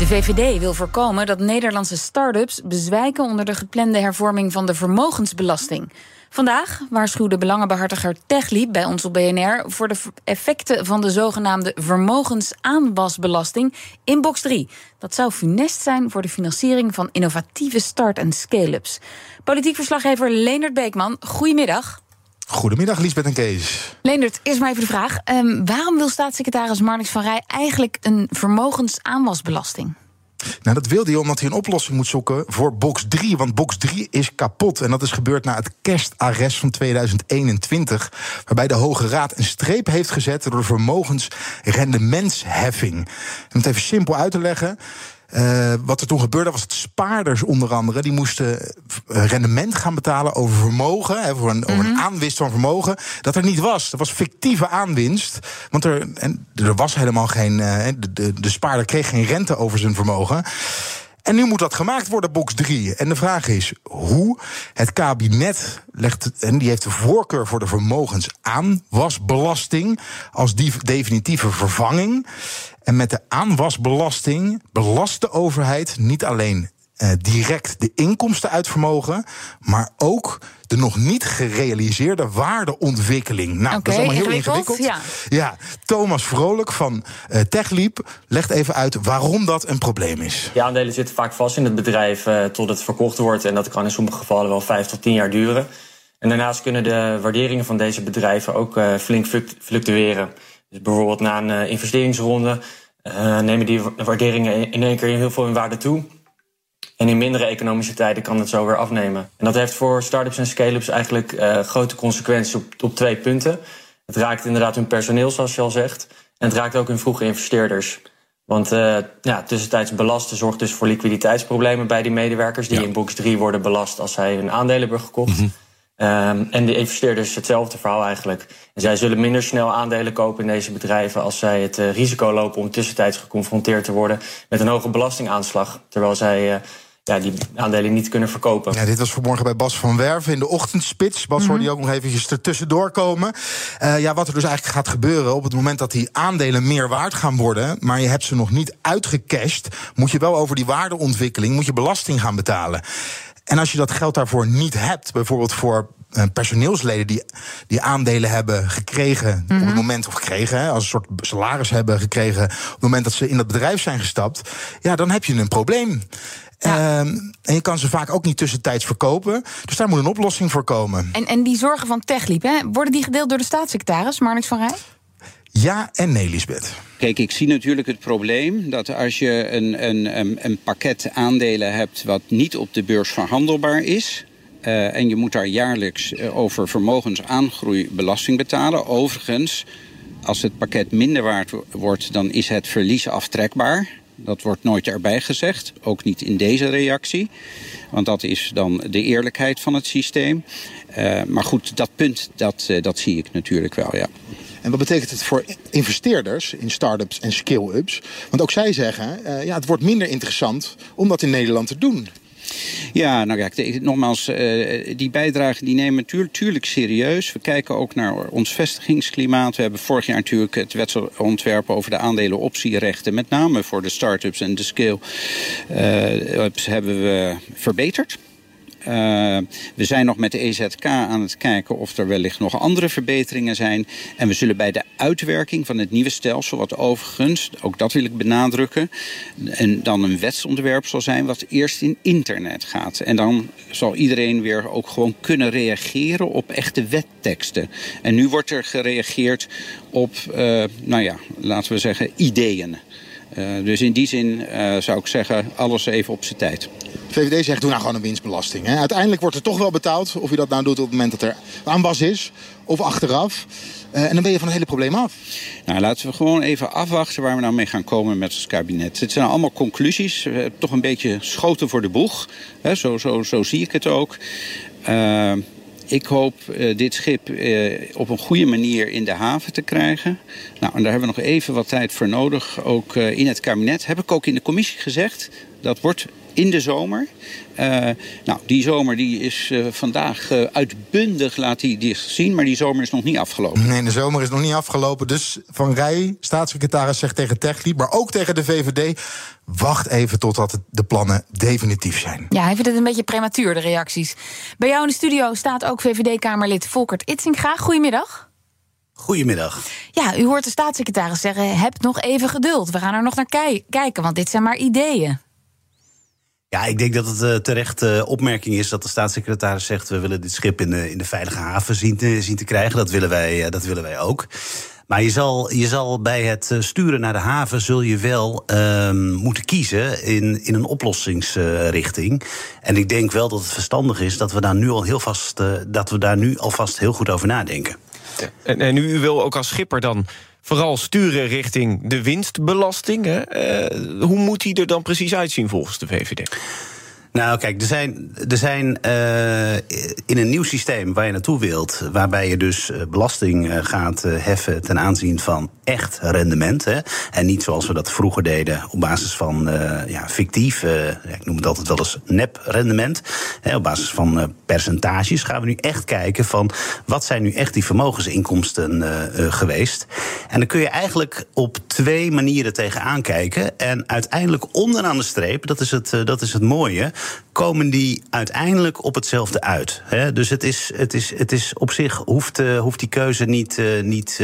De VVD wil voorkomen dat Nederlandse start-ups bezwijken onder de geplande hervorming van de vermogensbelasting. Vandaag waarschuwde belangenbehartiger Techliep bij ons op BNR voor de effecten van de zogenaamde vermogensaanwasbelasting in box 3. Dat zou funest zijn voor de financiering van innovatieve start- en scale-ups. Politiek verslaggever Leonard Beekman, goedemiddag. Goedemiddag, Liesbeth en Kees. Leendert, eerst maar even de vraag. Um, waarom wil staatssecretaris Marnix van Rij eigenlijk een vermogensaanwasbelasting? Nou, dat wil hij omdat hij een oplossing moet zoeken voor box 3. Want box 3 is kapot. En dat is gebeurd na het kerstarrest van 2021. Waarbij de Hoge Raad een streep heeft gezet door de vermogensrendementsheffing. Om het even simpel uit te leggen. Uh, wat er toen gebeurde was dat spaarders onder andere... die moesten eh, rendement gaan betalen over vermogen... Hè, over, een, over een aanwinst van vermogen, dat er niet was. Dat was fictieve aanwinst, want er, en, er was helemaal geen... Uh, de, de, de spaarder kreeg geen rente over zijn vermogen... En nu moet dat gemaakt worden, box 3. En de vraag is hoe. Het kabinet legt, en die heeft de voorkeur voor de vermogensaanwasbelasting als die definitieve vervanging. En met de aanwasbelasting belast de overheid niet alleen uh, direct de inkomsten uit vermogen, maar ook de nog niet gerealiseerde waardeontwikkeling. Nou, okay, dat is allemaal heel ingewikkeld. Ja. ja. Thomas Vrolijk van uh, Techliep legt even uit waarom dat een probleem is. De aandelen zitten vaak vast in het bedrijf uh, tot het verkocht wordt. En dat kan in sommige gevallen wel vijf tot tien jaar duren. En daarnaast kunnen de waarderingen van deze bedrijven ook uh, flink fluctueren. Dus bijvoorbeeld na een investeringsronde nemen die waarderingen in één keer heel veel in waarde toe. En in mindere economische tijden kan het zo weer afnemen. En dat heeft voor start-ups en scale-ups eigenlijk uh, grote consequenties op, op twee punten. Het raakt inderdaad hun personeel, zoals je al zegt. En het raakt ook hun vroege investeerders. Want uh, ja, tussentijds belasten zorgt dus voor liquiditeitsproblemen bij die medewerkers... die in box 3 worden belast als zij hun aandelen hebben gekocht. Mm um, en de investeerders hetzelfde verhaal eigenlijk. En zij zullen minder snel aandelen kopen in deze bedrijven... als zij het uh, risico lopen om tussentijds geconfronteerd te worden... met een hoge belastingaanslag. Terwijl zij... Uh, ja, die aandelen niet kunnen verkopen. Ja, dit was vanmorgen bij Bas van Werven in de ochtendspits. Bas mm hoorde je ook nog eventjes ertussendoor komen. Uh, ja, wat er dus eigenlijk gaat gebeuren op het moment dat die aandelen meer waard gaan worden... maar je hebt ze nog niet uitgecashed... moet je wel over die waardeontwikkeling moet je belasting gaan betalen. En als je dat geld daarvoor niet hebt, bijvoorbeeld voor uh, personeelsleden die, die aandelen hebben gekregen op het mhm. moment, of gekregen, hè, als een soort salaris hebben gekregen op het moment dat ze in dat bedrijf zijn gestapt, ja, dan heb je een probleem. Ja. Um, en je kan ze vaak ook niet tussentijds verkopen. Dus daar moet een oplossing voor komen. En, en die zorgen van Techliep, hè, worden die gedeeld door de staatssecretaris, Marnix van Rij? Ja en nee, Lisbeth. Kijk, ik zie natuurlijk het probleem dat als je een, een, een pakket aandelen hebt wat niet op de beurs verhandelbaar is. Uh, en je moet daar jaarlijks uh, over vermogensaangroei belasting betalen. Overigens, als het pakket minder waard wordt, dan is het verlies aftrekbaar. Dat wordt nooit erbij gezegd, ook niet in deze reactie. Want dat is dan de eerlijkheid van het systeem. Uh, maar goed, dat punt, dat, dat zie ik natuurlijk wel, ja. En wat betekent het voor investeerders in start-ups en scale-ups? Want ook zij zeggen, uh, ja, het wordt minder interessant om dat in Nederland te doen. Ja, nou ja, nogmaals, uh, die bijdrage die nemen natuurlijk tuurlijk serieus. We kijken ook naar ons vestigingsklimaat. We hebben vorig jaar natuurlijk het wetsontwerp over de aandelenoptierechten... met name voor de start-ups en de scale-ups hebben we verbeterd. Uh, we zijn nog met de EZK aan het kijken of er wellicht nog andere verbeteringen zijn. En we zullen bij de uitwerking van het nieuwe stelsel, wat overigens, ook dat wil ik benadrukken, en dan een wetsontwerp zal zijn wat eerst in internet gaat. En dan zal iedereen weer ook gewoon kunnen reageren op echte wetteksten. En nu wordt er gereageerd op, uh, nou ja, laten we zeggen, ideeën. Uh, dus in die zin zou ik zeggen, alles even op zijn tijd. VVD zegt, doe nou gewoon een winstbelasting. Hè. Uiteindelijk wordt er toch wel betaald. Of je dat nou doet op het moment dat er aanwas is. Of achteraf. Uh, en dan ben je van het hele probleem af. Nou, laten we gewoon even afwachten waar we nou mee gaan komen met het kabinet. Het zijn allemaal conclusies. toch een beetje schoten voor de boeg. Zo, zo, zo zie ik het ook. Uh, ik hoop dit schip op een goede manier in de haven te krijgen. Nou, en daar hebben we nog even wat tijd voor nodig. Ook in het kabinet heb ik ook in de commissie gezegd. Dat wordt in de zomer. Uh, nou, die zomer die is uh, vandaag uh, uitbundig, laat die, die zien. Maar die zomer is nog niet afgelopen. Nee, de zomer is nog niet afgelopen. Dus Van Rij, staatssecretaris, zegt tegen Techliep... maar ook tegen de VVD... wacht even totdat de plannen definitief zijn. Ja, hij vindt het een beetje prematuur, de reacties. Bij jou in de studio staat ook VVD-Kamerlid Volkert Itzinga. Goedemiddag. Goedemiddag. Ja, u hoort de staatssecretaris zeggen: heb nog even geduld. We gaan er nog naar kijken, want dit zijn maar ideeën. Ja, ik denk dat het uh, terecht uh, opmerking is dat de staatssecretaris zegt... we willen dit schip in de, in de veilige haven zien te, zien te krijgen. Dat willen wij, uh, dat willen wij ook. Maar je zal, je zal bij het sturen naar de haven... zul je wel ehm, moeten kiezen in, in een oplossingsrichting. En ik denk wel dat het verstandig is dat we daar nu al heel vast... dat we daar nu alvast heel goed over nadenken. En, en u wil ook als schipper dan vooral sturen richting de winstbelasting. Hè? Uh, hoe moet die er dan precies uitzien volgens de VVD? Nou, kijk, er zijn, er zijn uh, in een nieuw systeem waar je naartoe wilt, waarbij je dus eh, belasting gaat heffen ten aanzien van echt rendement. Hè, en niet zoals we dat vroeger deden op basis van ja, fictief, ik noem het altijd wel eens nep rendement. Hè, op basis van percentages gaan we nu echt kijken van wat zijn nu echt die vermogensinkomsten geweest. En dan kun je eigenlijk op twee manieren tegenaan kijken. En uiteindelijk onderaan de streep, dat is het, dat is het mooie komen die uiteindelijk op hetzelfde uit. Hè? Dus het is, het, is, het is op zich hoeft, uh, hoeft die keuze niet, uh, niet,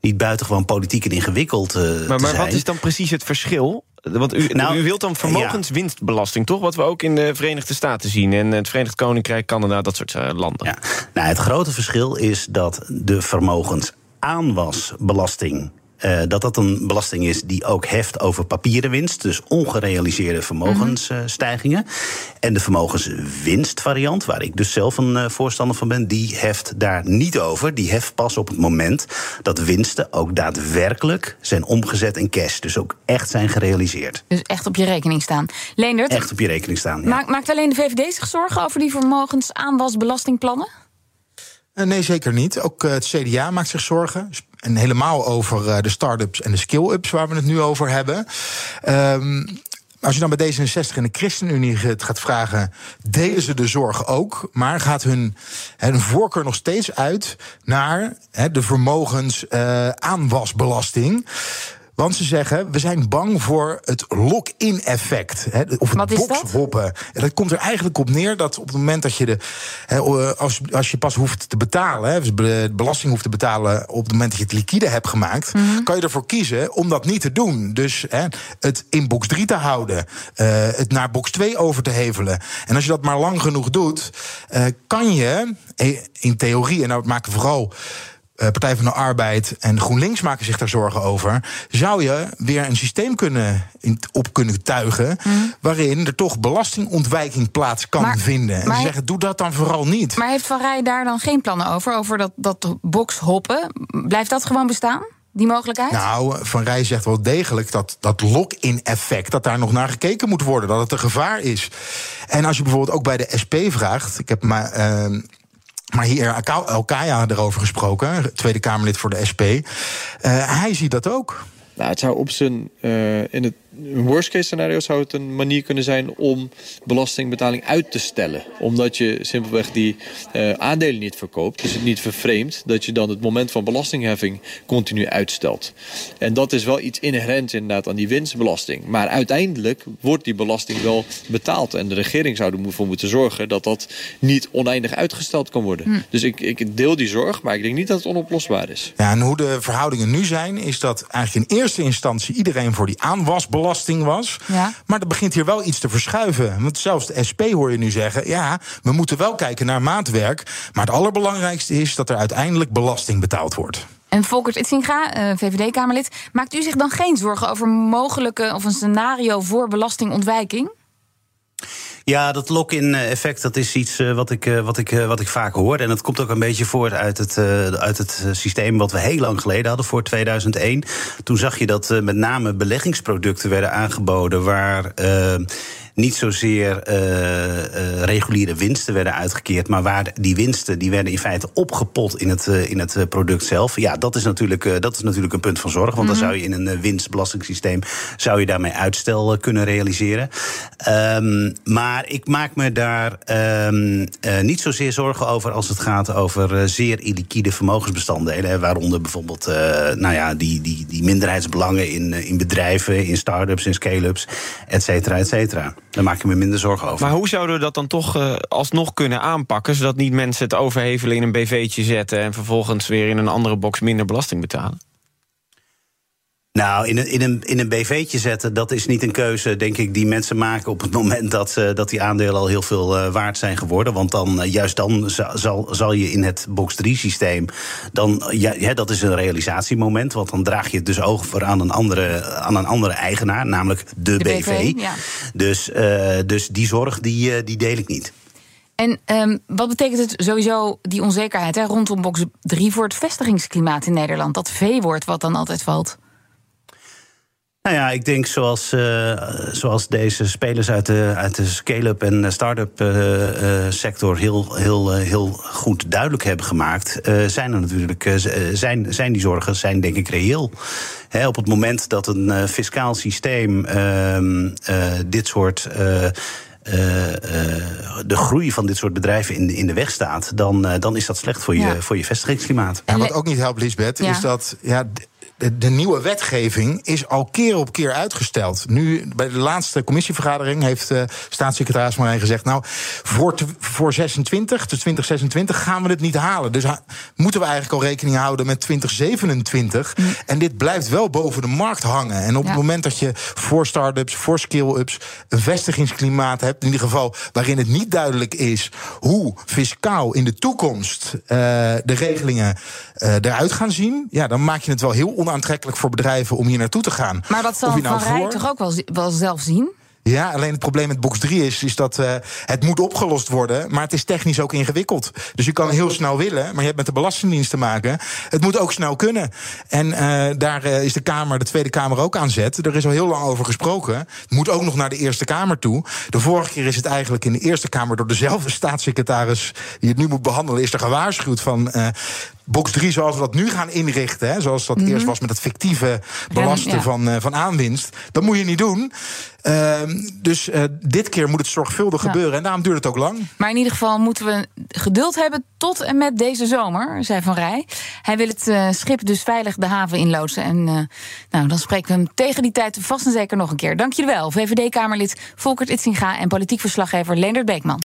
niet buitengewoon politiek en ingewikkeld maar, te maar zijn. Maar wat is dan precies het verschil? Want u, nou, u wilt dan vermogenswinstbelasting, toch? Wat we ook in de Verenigde Staten zien. En het Verenigd Koninkrijk, Canada, dat soort landen. Ja. Nou, het grote verschil is dat de vermogensaanwasbelasting uh, dat dat een belasting is die ook heft over papieren winst, dus ongerealiseerde vermogensstijgingen. En de vermogenswinstvariant, waar ik dus zelf een uh, voorstander van ben, die heft daar niet over. Die heft pas op het moment dat winsten ook daadwerkelijk zijn omgezet in cash. Dus ook echt zijn gerealiseerd. Dus echt op je rekening staan. Leendert? Echt op je rekening staan. Ja. Maakt alleen de VVD zich zorgen over die vermogensaanwasbelastingplannen? Uh, nee, zeker niet. Ook het CDA maakt zich zorgen. En helemaal over uh, de start-ups en de skill-ups waar we het nu over hebben. Um, als je dan bij D66 en de ChristenUnie het gaat vragen, delen ze de zorg ook, maar gaat hun, hun voorkeur nog steeds uit naar de vermogensaanwasbelasting. Uh, want ze zeggen, we zijn bang voor het lock-in effect. Hè, of het boxhoppen. Dat? dat komt er eigenlijk op neer dat op het moment dat je de. Hè, als, als je pas hoeft te betalen, hè, dus belasting hoeft te betalen op het moment dat je het liquide hebt gemaakt, mm -hmm. kan je ervoor kiezen om dat niet te doen. Dus hè, het in box 3 te houden, uh, het naar box 2 over te hevelen. En als je dat maar lang genoeg doet, uh, kan je in theorie, en nou maken vooral. Uh, Partij van de Arbeid en GroenLinks maken zich daar zorgen over. Zou je weer een systeem kunnen in, op kunnen tuigen. Mm. waarin er toch belastingontwijking plaats kan maar, vinden? En ze zeggen: doe dat dan vooral niet. Maar heeft Van Rij daar dan geen plannen over? Over dat, dat boxhoppen? Blijft dat gewoon bestaan? Die mogelijkheid? Nou, Van Rij zegt wel degelijk dat dat lock-in effect, dat daar nog naar gekeken moet worden, dat het een gevaar is. En als je bijvoorbeeld ook bij de SP vraagt, ik heb maar. Uh, maar hier Elkaya erover gesproken, Tweede Kamerlid voor de SP. Uh, hij ziet dat ook. Nou, het zou op zijn, uh, in het een worst case scenario zou het een manier kunnen zijn om belastingbetaling uit te stellen. Omdat je simpelweg die uh, aandelen niet verkoopt. Dus het niet vervreemd dat je dan het moment van belastingheffing continu uitstelt. En dat is wel iets inherent inderdaad aan die winstbelasting. Maar uiteindelijk wordt die belasting wel betaald. En de regering zou ervoor moeten zorgen dat dat niet oneindig uitgesteld kan worden. Hm. Dus ik, ik deel die zorg, maar ik denk niet dat het onoplosbaar is. Ja, en hoe de verhoudingen nu zijn, is dat eigenlijk in eerste instantie iedereen voor die aanwasbelasting belasting was. Ja. Maar er begint hier wel iets te verschuiven. Want zelfs de SP hoor je nu zeggen: ja, we moeten wel kijken naar maatwerk. Maar het allerbelangrijkste is dat er uiteindelijk belasting betaald wordt. En Volkert Itzinga, uh, VVD-Kamerlid, maakt u zich dan geen zorgen over mogelijke of een scenario voor belastingontwijking? Ja, dat lock-in effect, dat is iets uh, wat, ik, uh, wat, ik, wat ik vaak hoor. En dat komt ook een beetje voort uit het, uit het systeem wat we heel lang geleden hadden, voor 2001. Toen zag je dat met name beleggingsproducten werden aangeboden waar niet zozeer reguliere winsten werden uitgekeerd, maar waar die winsten die werden in feite opgepot in het, in het product zelf. Ja, dat is natuurlijk, dat is natuurlijk een punt van zorg. Want dan mhm. zou je in een winstbelastingssysteem zou je daarmee uitstel kunnen realiseren. Um, maar ik maak me daar um, uh, niet zozeer zorgen over als het gaat over zeer illiquide vermogensbestanddelen. Waaronder bijvoorbeeld nou ja, die, die, die minderheidsbelangen in, in bedrijven, in start-ups, in scale-ups, et cetera, et cetera. Daar maak ik me minder zorgen over. Maar hoe zouden we dat dan toch alsnog kunnen aanpakken, zodat niet mensen het overhevelen in een BV'tje zetten en vervolgens weer in een andere box minder belasting betalen? Nou, in een, in, een, in een BV'tje zetten, dat is niet een keuze, denk ik, die mensen maken op het moment dat, uh, dat die aandelen al heel veel uh, waard zijn geworden. Want dan, uh, juist dan zal, zal je in het box 3 systeem, dan, ja, dat is een realisatiemoment. Want dan draag je het dus over aan een andere, aan een andere eigenaar, namelijk de, de BV. BV ja. dus, dus die zorg, die, die deel ik niet. En um, wat betekent het sowieso, die onzekerheid hè, rondom box 3 voor het vestigingsklimaat in Nederland? Dat V-woord wat dan altijd valt. Nou ja, ik denk zoals, uh, zoals deze spelers uit de, uit de scale-up en start-up uh, sector heel, heel, heel goed duidelijk hebben gemaakt, zijn er natuurlijk zijn, zijn die zorgen zijn denk ik reëel. He, op het moment dat een fiscaal systeem ehm, dit soort. de groei van dit soort bedrijven in de, in de weg staat, dan, dan is dat slecht voor je, voor je vestigingsklimaat. En wat ook niet helpt, Lisbeth, is dat ja, de, nieuwe wetgeving is al keer op keer uitgesteld. Nu, bij de laatste commissievergadering heeft uh, staatssecretaris Marijn gezegd... nou, voor, voor 26, dus 2026 gaan we het niet halen. Dus moeten we eigenlijk al rekening houden met 2027. Mm. En dit blijft wel boven de markt hangen. En op het moment dat je voor start-ups, voor skill-ups... een vestigingsklimaat hebt, in ieder geval waarin het niet duidelijk is... hoe fiscaal in de toekomst uh, de regelingen uh, eruit gaan zien... ja, dan maak je het wel heel onaangenaam aantrekkelijk voor bedrijven om hier naartoe te gaan. Maar dat zal Van nou Rij toch ook wel, wel zelf zien? Ja, alleen het probleem met box 3 is, is dat uh, het moet opgelost worden, maar het is technisch ook ingewikkeld. Dus je kan heel snel willen, maar je hebt met de Belastingdienst te maken. Het moet ook snel kunnen. En uh, daar uh, is de Kamer, de Tweede Kamer ook aan zet. Er is al heel lang over gesproken. Het moet ook nog naar de Eerste Kamer toe. De vorige keer is het eigenlijk in de Eerste Kamer door dezelfde staatssecretaris die het nu moet behandelen, is er gewaarschuwd van box 3 zoals we dat nu gaan inrichten, hè, zoals dat mhm. eerst was met het fictieve belasten van, uh, van aanwinst, dat moet je niet doen. Uh, dus uh, dit keer moet het zorgvuldig gebeuren en daarom duurt het ook lang. Maar in ieder geval moeten we geduld hebben tot en met deze zomer, zei Van Rij. Hij wil het uh, schip dus veilig de haven inloodsen. En nou, dan spreken we hem tegen die tijd vast en zeker nog een keer. Dank jullie wel, VVD-Kamerlid Volkert Itzinga en politiek verslaggever Leendert Beekman.